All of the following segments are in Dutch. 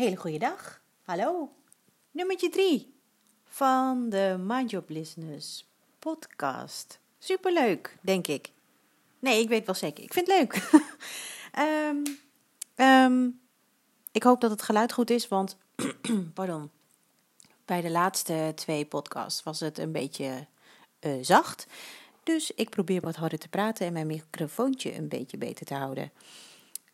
hele goede dag. Hallo. Nummertje 3 van de Mind Your Business podcast. Superleuk, denk ik. Nee, ik weet wel zeker. Ik vind het leuk. Ehm, ehm, ik hoop dat het geluid goed is, want pardon. Bij de laatste twee podcasts was het een beetje uh, zacht. Dus ik probeer wat harder te praten en mijn microfoontje een beetje beter te houden.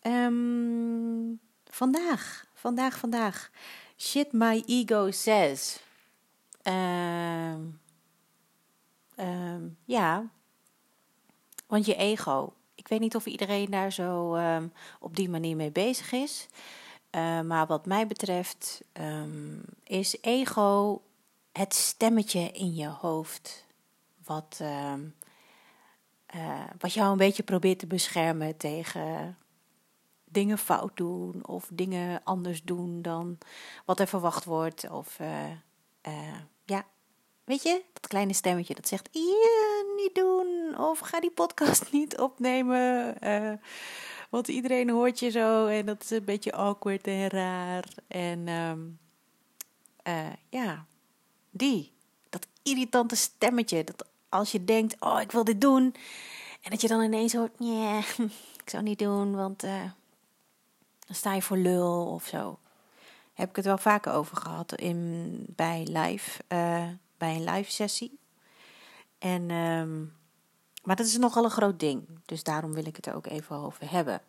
Um, vandaag, vandaag, vandaag. Shit my ego says. Um, um, ja, want je ego. Ik weet niet of iedereen daar zo op die manier mee bezig is. Maar wat mij betreft is ego het stemmetje in je hoofd. Wat, uh, wat jou een beetje probeert te beschermen tegen dingen fout doen of dingen anders doen dan wat er verwacht wordt. Of uh, uh, ja, weet je, dat kleine stemmetje dat zegt: niet doen of ga die podcast niet opnemen. Uh, want iedereen hoort je zo en dat is een beetje awkward en raar. En um, ja, die, dat irritante stemmetje. Dat als je denkt: oh, ik wil dit doen. En dat je dan ineens hoort: nee, ik zou niet doen, want dan sta je voor lul of zo. Heb ik het wel vaker over gehad in, bij, live, uh, bij een live sessie. En, um, maar dat is nogal een groot ding. Dus daarom wil ik het er ook even over hebben.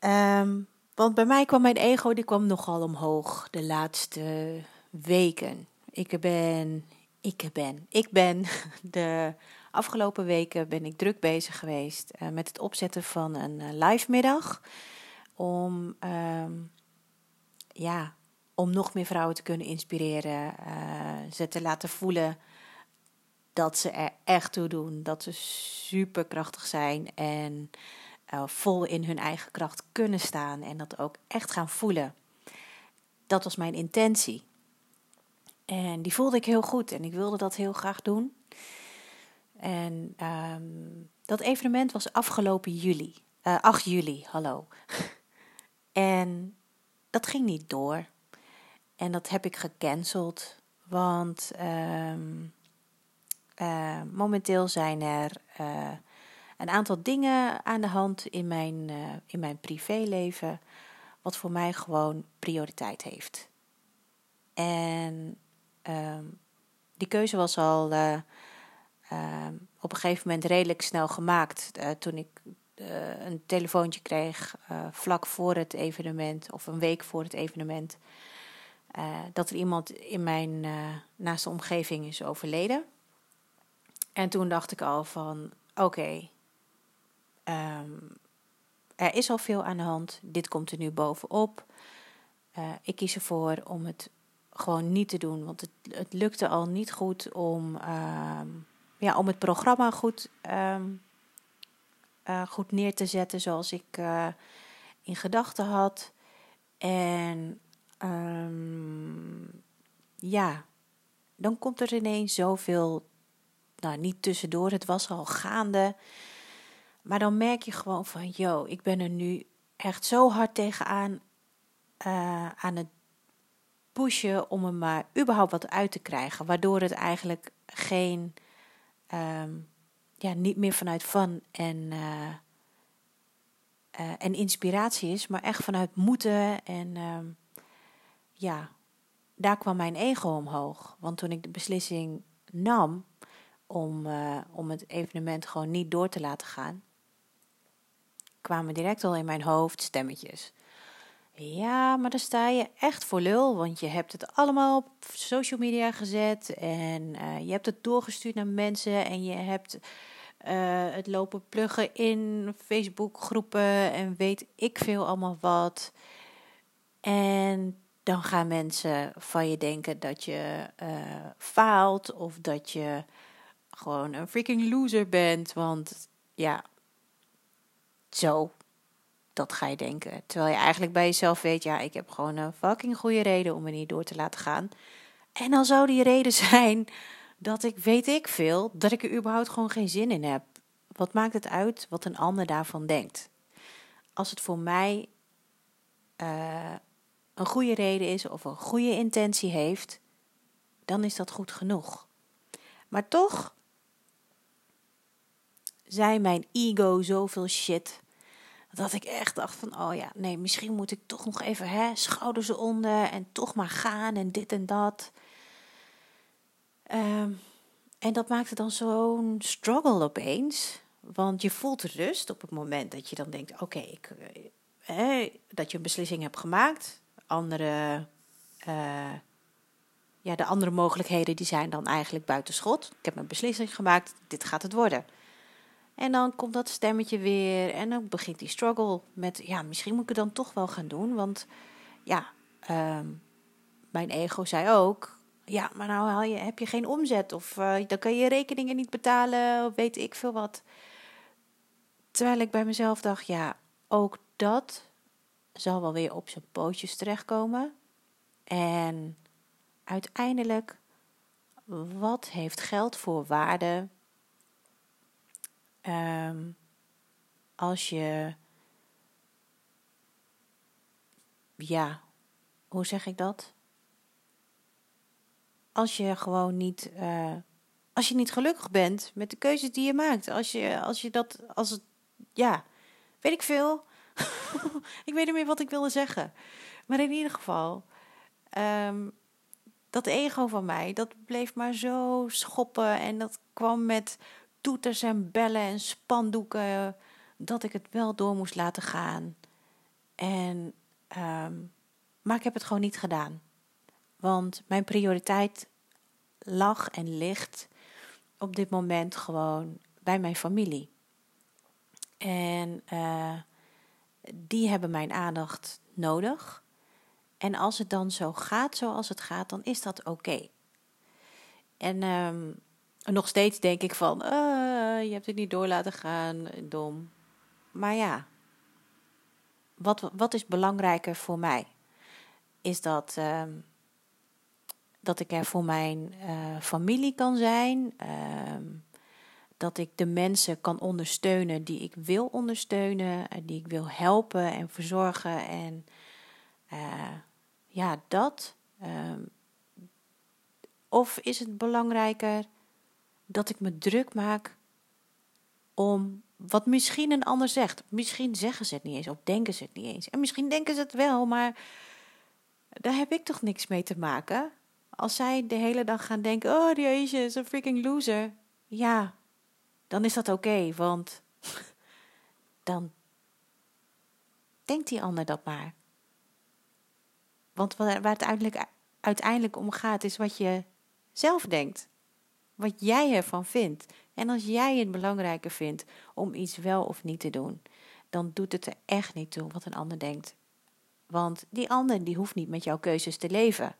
Um, want bij mij kwam mijn ego die kwam nogal omhoog de laatste weken. Ik ben, ik ben, ik ben de afgelopen weken ben ik druk bezig geweest uh, met het opzetten van een uh, live middag om, um, ja, om nog meer vrouwen te kunnen inspireren. Uh, ze te laten voelen dat ze er echt toe doen. Dat ze superkrachtig zijn en uh, vol in hun eigen kracht kunnen staan. En dat ook echt gaan voelen. Dat was mijn intentie. En die voelde ik heel goed en ik wilde dat heel graag doen. En um, dat evenement was afgelopen juli. Uh, eh, 8 juli, hallo. En dat ging niet door. En dat heb ik gecanceld. Want um, uh, momenteel zijn er uh, een aantal dingen aan de hand in mijn, uh, in mijn privéleven. Wat voor mij gewoon prioriteit heeft. En um, die keuze was al op een gegeven moment redelijk snel gemaakt. toen ik een telefoontje kreeg uh, vlak voor het evenement of een week voor het evenement. Uh, dat er iemand in mijn naaste omgeving is overleden. En toen dacht ik al van oké, um, er is al veel aan de hand. Dit komt er nu bovenop. ik kies ervoor om het gewoon niet te doen. Want het, het lukte al niet goed om, um, ja, om het programma goed um, uh, goed neer te zetten zoals ik uh, in gedachten had. En um, ja, dan komt er ineens zoveel, nou niet tussendoor, het was al gaande. Maar dan merk je gewoon van, yo, ik ben er nu echt zo hard tegenaan uh, aan het pushen om er maar überhaupt wat uit te krijgen. Waardoor het eigenlijk geen um, ja, niet meer vanuit van en, uh, uh, en inspiratie is, maar echt vanuit moeten. En uh, ja, daar kwam mijn ego omhoog. Want toen ik de beslissing nam om, uh, om het evenement gewoon niet door te laten gaan, kwamen direct al in mijn hoofd stemmetjes. Ja, maar dan sta je echt voor lul, want je hebt het allemaal op social media gezet en je hebt het doorgestuurd naar mensen en je hebt het lopen pluggen in Facebook groepen en weet ik veel allemaal wat. En dan gaan mensen van je denken dat je uh, faalt of dat je gewoon een freaking loser bent, want ja, zo dat ga je denken. Terwijl je eigenlijk bij jezelf weet, ja, ik heb gewoon een fucking goede reden om me niet door te laten gaan. En dan zou die reden zijn dat ik, weet ik veel, dat ik er überhaupt gewoon geen zin in heb. Wat maakt het uit wat een ander daarvan denkt? Als het voor mij uh, een goede reden is of een goede intentie heeft, dan is dat goed genoeg. Maar toch zei mijn ego zoveel shit. Dat ik echt dacht van, oh ja, nee, misschien moet ik toch nog even, hè, schouders eronder en toch maar gaan en dit en dat. Ehm, en dat maakte dan zo'n struggle opeens. Want je voelt rust op het moment dat je dan denkt, oké, eh, dat je een beslissing hebt gemaakt. Andere, uh, ja, de andere mogelijkheden die zijn dan eigenlijk buiten schot. Ik heb een beslissing gemaakt, dit gaat het worden. En dan komt dat stemmetje weer en dan begint die struggle met, ja, misschien moet ik het dan toch wel gaan doen. Want ja, uh, mijn ego zei ook, ja, maar nou je, heb je geen omzet of uh, dan kan je rekeningen niet betalen of weet ik veel wat. Terwijl ik bij mezelf dacht, ja, ook dat zal wel weer op zijn pootjes terechtkomen. En uiteindelijk, wat heeft geld voor waarde um, als je, ja, hoe zeg ik dat? Als je gewoon niet, uh, als je niet gelukkig bent met de keuzes die je maakt, als je, als je dat, als het, ja, weet ik veel. ik weet niet meer wat ik wilde zeggen. Maar in ieder geval, um, dat ego van mij, dat bleef maar zo schoppen en dat kwam met toeters en bellen en spandoeken dat ik het wel door moest laten gaan. En, um, maar ik heb het gewoon niet gedaan. Want mijn prioriteit lag en ligt op dit moment gewoon bij mijn familie. En uh, die hebben mijn aandacht nodig. En als het dan zo gaat zoals het gaat, dan is dat oké. En um, nog steeds denk ik van, uh, je hebt het niet door laten gaan, dom. Maar ja, wat, wat is belangrijker voor mij? Is dat, uh, dat ik er voor mijn uh, familie kan zijn, ehm, dat ik de mensen kan ondersteunen die ik wil ondersteunen, die ik wil helpen en verzorgen. En uh, ja, dat. Um, of is het belangrijker dat ik me druk maak om wat misschien een ander zegt. Misschien zeggen ze het niet eens of denken ze het niet eens. En misschien denken ze het wel, maar daar heb ik toch niks mee te maken. Als zij de hele dag gaan denken: oh, die Asia is een freaking loser. Ja, dan is dat oké, want dan denkt die ander dat maar. Want waar het uiteindelijk, uiteindelijk om gaat, is wat je zelf denkt wat jij ervan vindt. En als jij het belangrijker vindt om iets wel of niet te doen, dan doet het er echt niet toe wat een ander denkt. Want die ander die hoeft niet met jouw keuzes te leven.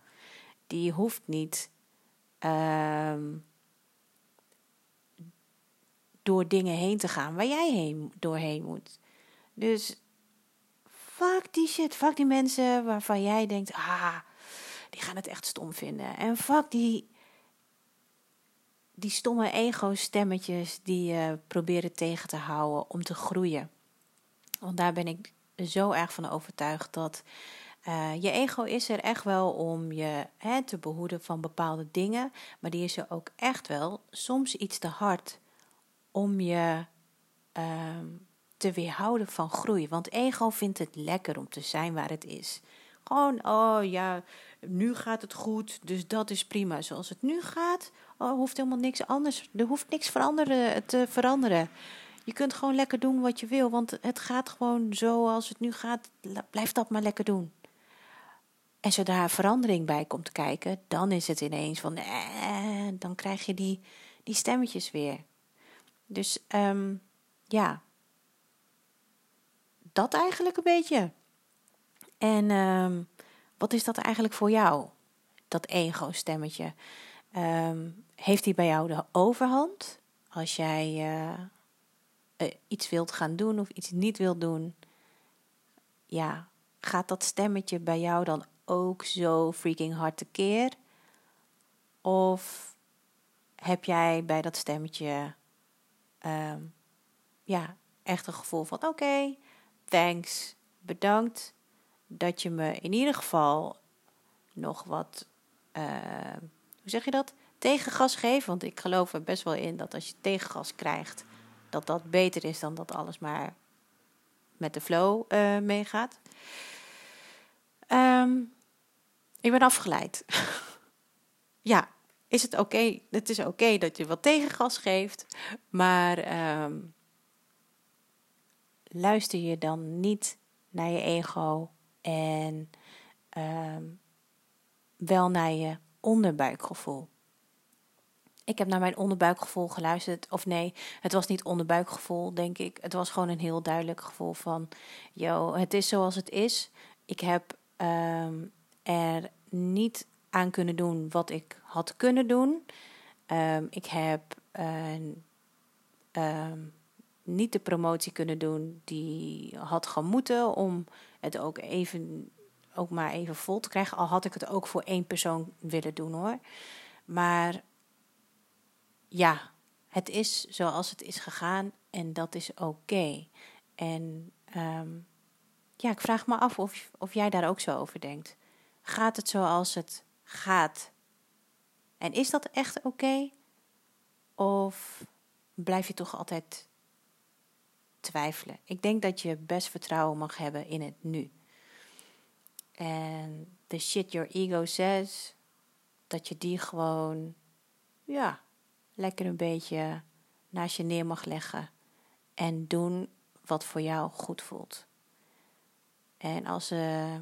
Die hoeft niet uh, door dingen heen te gaan waar jij heen, doorheen moet. Dus fuck die shit, fuck die mensen waarvan jij denkt, ah, die gaan het echt stom vinden. En fuck die die stomme ego-stemmetjes die je proberen tegen te houden om te groeien. Want daar ben ik zo erg van overtuigd dat uh, je ego is er echt wel om je hè, te behoeden van bepaalde dingen, maar die is er ook echt wel soms iets te hard om je uh, te weerhouden van groei. Want ego vindt het lekker om te zijn waar het is. Gewoon, oh ja, nu gaat het goed, dus dat is prima. Zoals het nu gaat, oh, hoeft helemaal niks anders. Er hoeft niks veranderen, te veranderen. Je kunt gewoon lekker doen wat je wil, want het gaat gewoon zoals het nu gaat. Blijf dat maar lekker doen. En zodra verandering bij komt kijken, dan is het ineens van, eh, dan krijg je die, die stemmetjes weer. Dus um, ja, dat eigenlijk een beetje. En um, wat is dat eigenlijk voor jou? Dat ego-stemmetje. Um, heeft hij bij jou de overhand? Als jij uh, iets wilt gaan doen of iets niet wilt doen, ja, gaat dat stemmetje bij jou dan ook zo freaking hard tekeer? Of heb jij bij dat stemmetje um, ja, echt een gevoel van oké, thanks, bedankt, dat je me in ieder geval nog wat, uh, hoe zeg je dat? Tegengas geeft. Want ik geloof er best wel in dat als je tegengas krijgt, dat dat beter is dan dat alles maar met de flow uh, meegaat. Um, ik ben afgeleid. ja, is het oké? Het is oké dat je wat tegengas geeft, maar um, luister je dan niet naar je ego en um, wel naar je onderbuikgevoel. Ik heb naar mijn onderbuikgevoel geluisterd. Of nee, het was niet onderbuikgevoel, denk ik. Het was gewoon een heel duidelijk gevoel van: yo, het is zoals het is. Ik heb um, er niet aan kunnen doen wat ik had kunnen doen. Um, ik heb uh, um, niet de promotie kunnen doen die had gemoeten om het ook even ook maar even vol te krijgen. Al had ik het ook voor één persoon willen doen hoor. Maar ja, het is zoals het is gegaan en dat is oké. En um, ja, ik vraag me af of, of jij daar ook zo over denkt. Gaat het zoals het gaat? En is dat echt oké? Of blijf je toch altijd twijfelen? Ik denk dat je best vertrouwen mag hebben in het nu. En de shit your ego says, dat je die gewoon, ja, lekker een beetje naast je neer mag leggen. En doen wat voor jou goed voelt. En als, uh,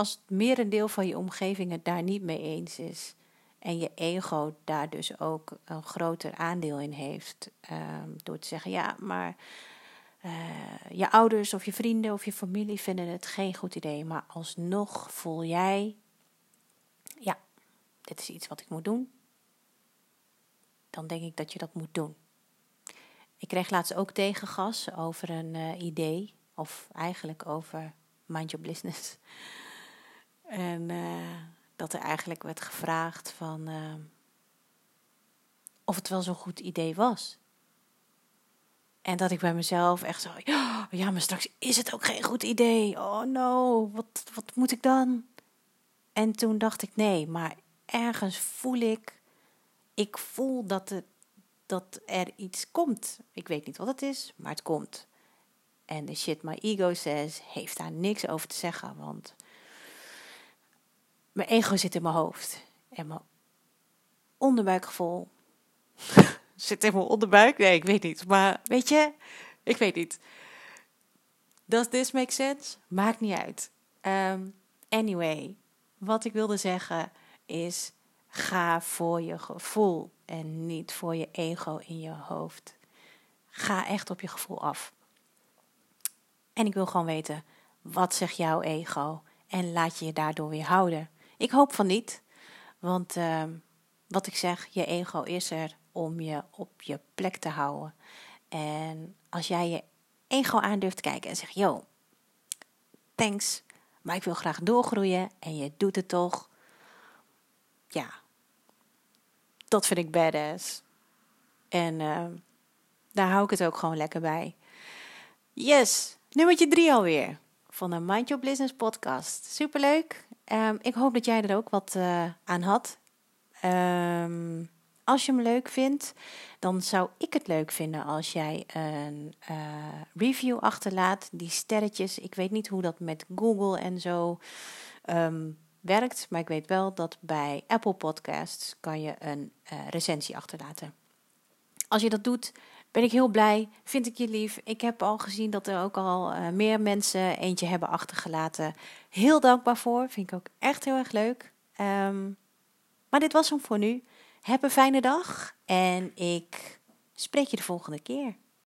als het merendeel van je omgeving het daar niet mee eens is. En je ego daar dus ook een groter aandeel in heeft. Um, door te zeggen, ja, maar uh, je ouders of je vrienden of je familie vinden het geen goed idee. Maar alsnog voel jij, ja, dit is iets wat ik moet doen. Dan denk ik dat je dat moet doen. Ik kreeg laatst ook tegengas over een uh, idee. Of eigenlijk over mind your business. En uh, dat er eigenlijk werd gevraagd van uh, of het wel zo'n goed idee was. En dat ik bij mezelf echt zo, ja, maar straks is het ook geen goed idee. Oh no, wat, wat moet ik dan? En toen dacht ik, nee, maar ergens voel ik, ik voel dat, het, dat er iets komt. Ik weet niet wat het is, maar het komt. En de shit my ego says heeft daar niks over te zeggen, want mijn ego zit in mijn hoofd. En mijn onderbuikgevoel zit in mijn onderbuik. Nee, ik weet niet. Maar weet je, ik weet niet. Does this make sense? Maakt niet uit. Um, anyway, wat ik wilde zeggen is: ga voor je gevoel en niet voor je ego in je hoofd. Ga echt op je gevoel af. En ik wil gewoon weten, wat zegt jouw ego? En laat je je daardoor weer houden? Ik hoop van niet, want uh, wat ik zeg, je ego is er om je op je plek te houden. En als jij je ego aan durft te kijken en zegt, yo, thanks, maar ik wil graag doorgroeien en je doet het toch. Ja, dat vind ik badass. En uh, daar hou ik het ook gewoon lekker bij. Yes, nummertje drie alweer van de Mind Your Business podcast. Superleuk. Um, ik hoop dat jij er ook wat uh, aan had. Um, als je hem leuk vindt, dan zou ik het leuk vinden als jij een uh, review achterlaat. Die sterretjes, ik weet niet hoe dat met Google en zo um, werkt, maar ik weet wel dat bij Apple Podcasts kan je een uh, recensie achterlaten. Als je dat doet, ben ik heel blij. Vind ik je lief. Ik heb al gezien dat er ook al uh, meer mensen eentje hebben achtergelaten. Heel dankbaar voor. Vind ik ook echt heel erg leuk. Um, maar dit was hem voor nu. Heb een fijne dag en ik spreek je de volgende keer.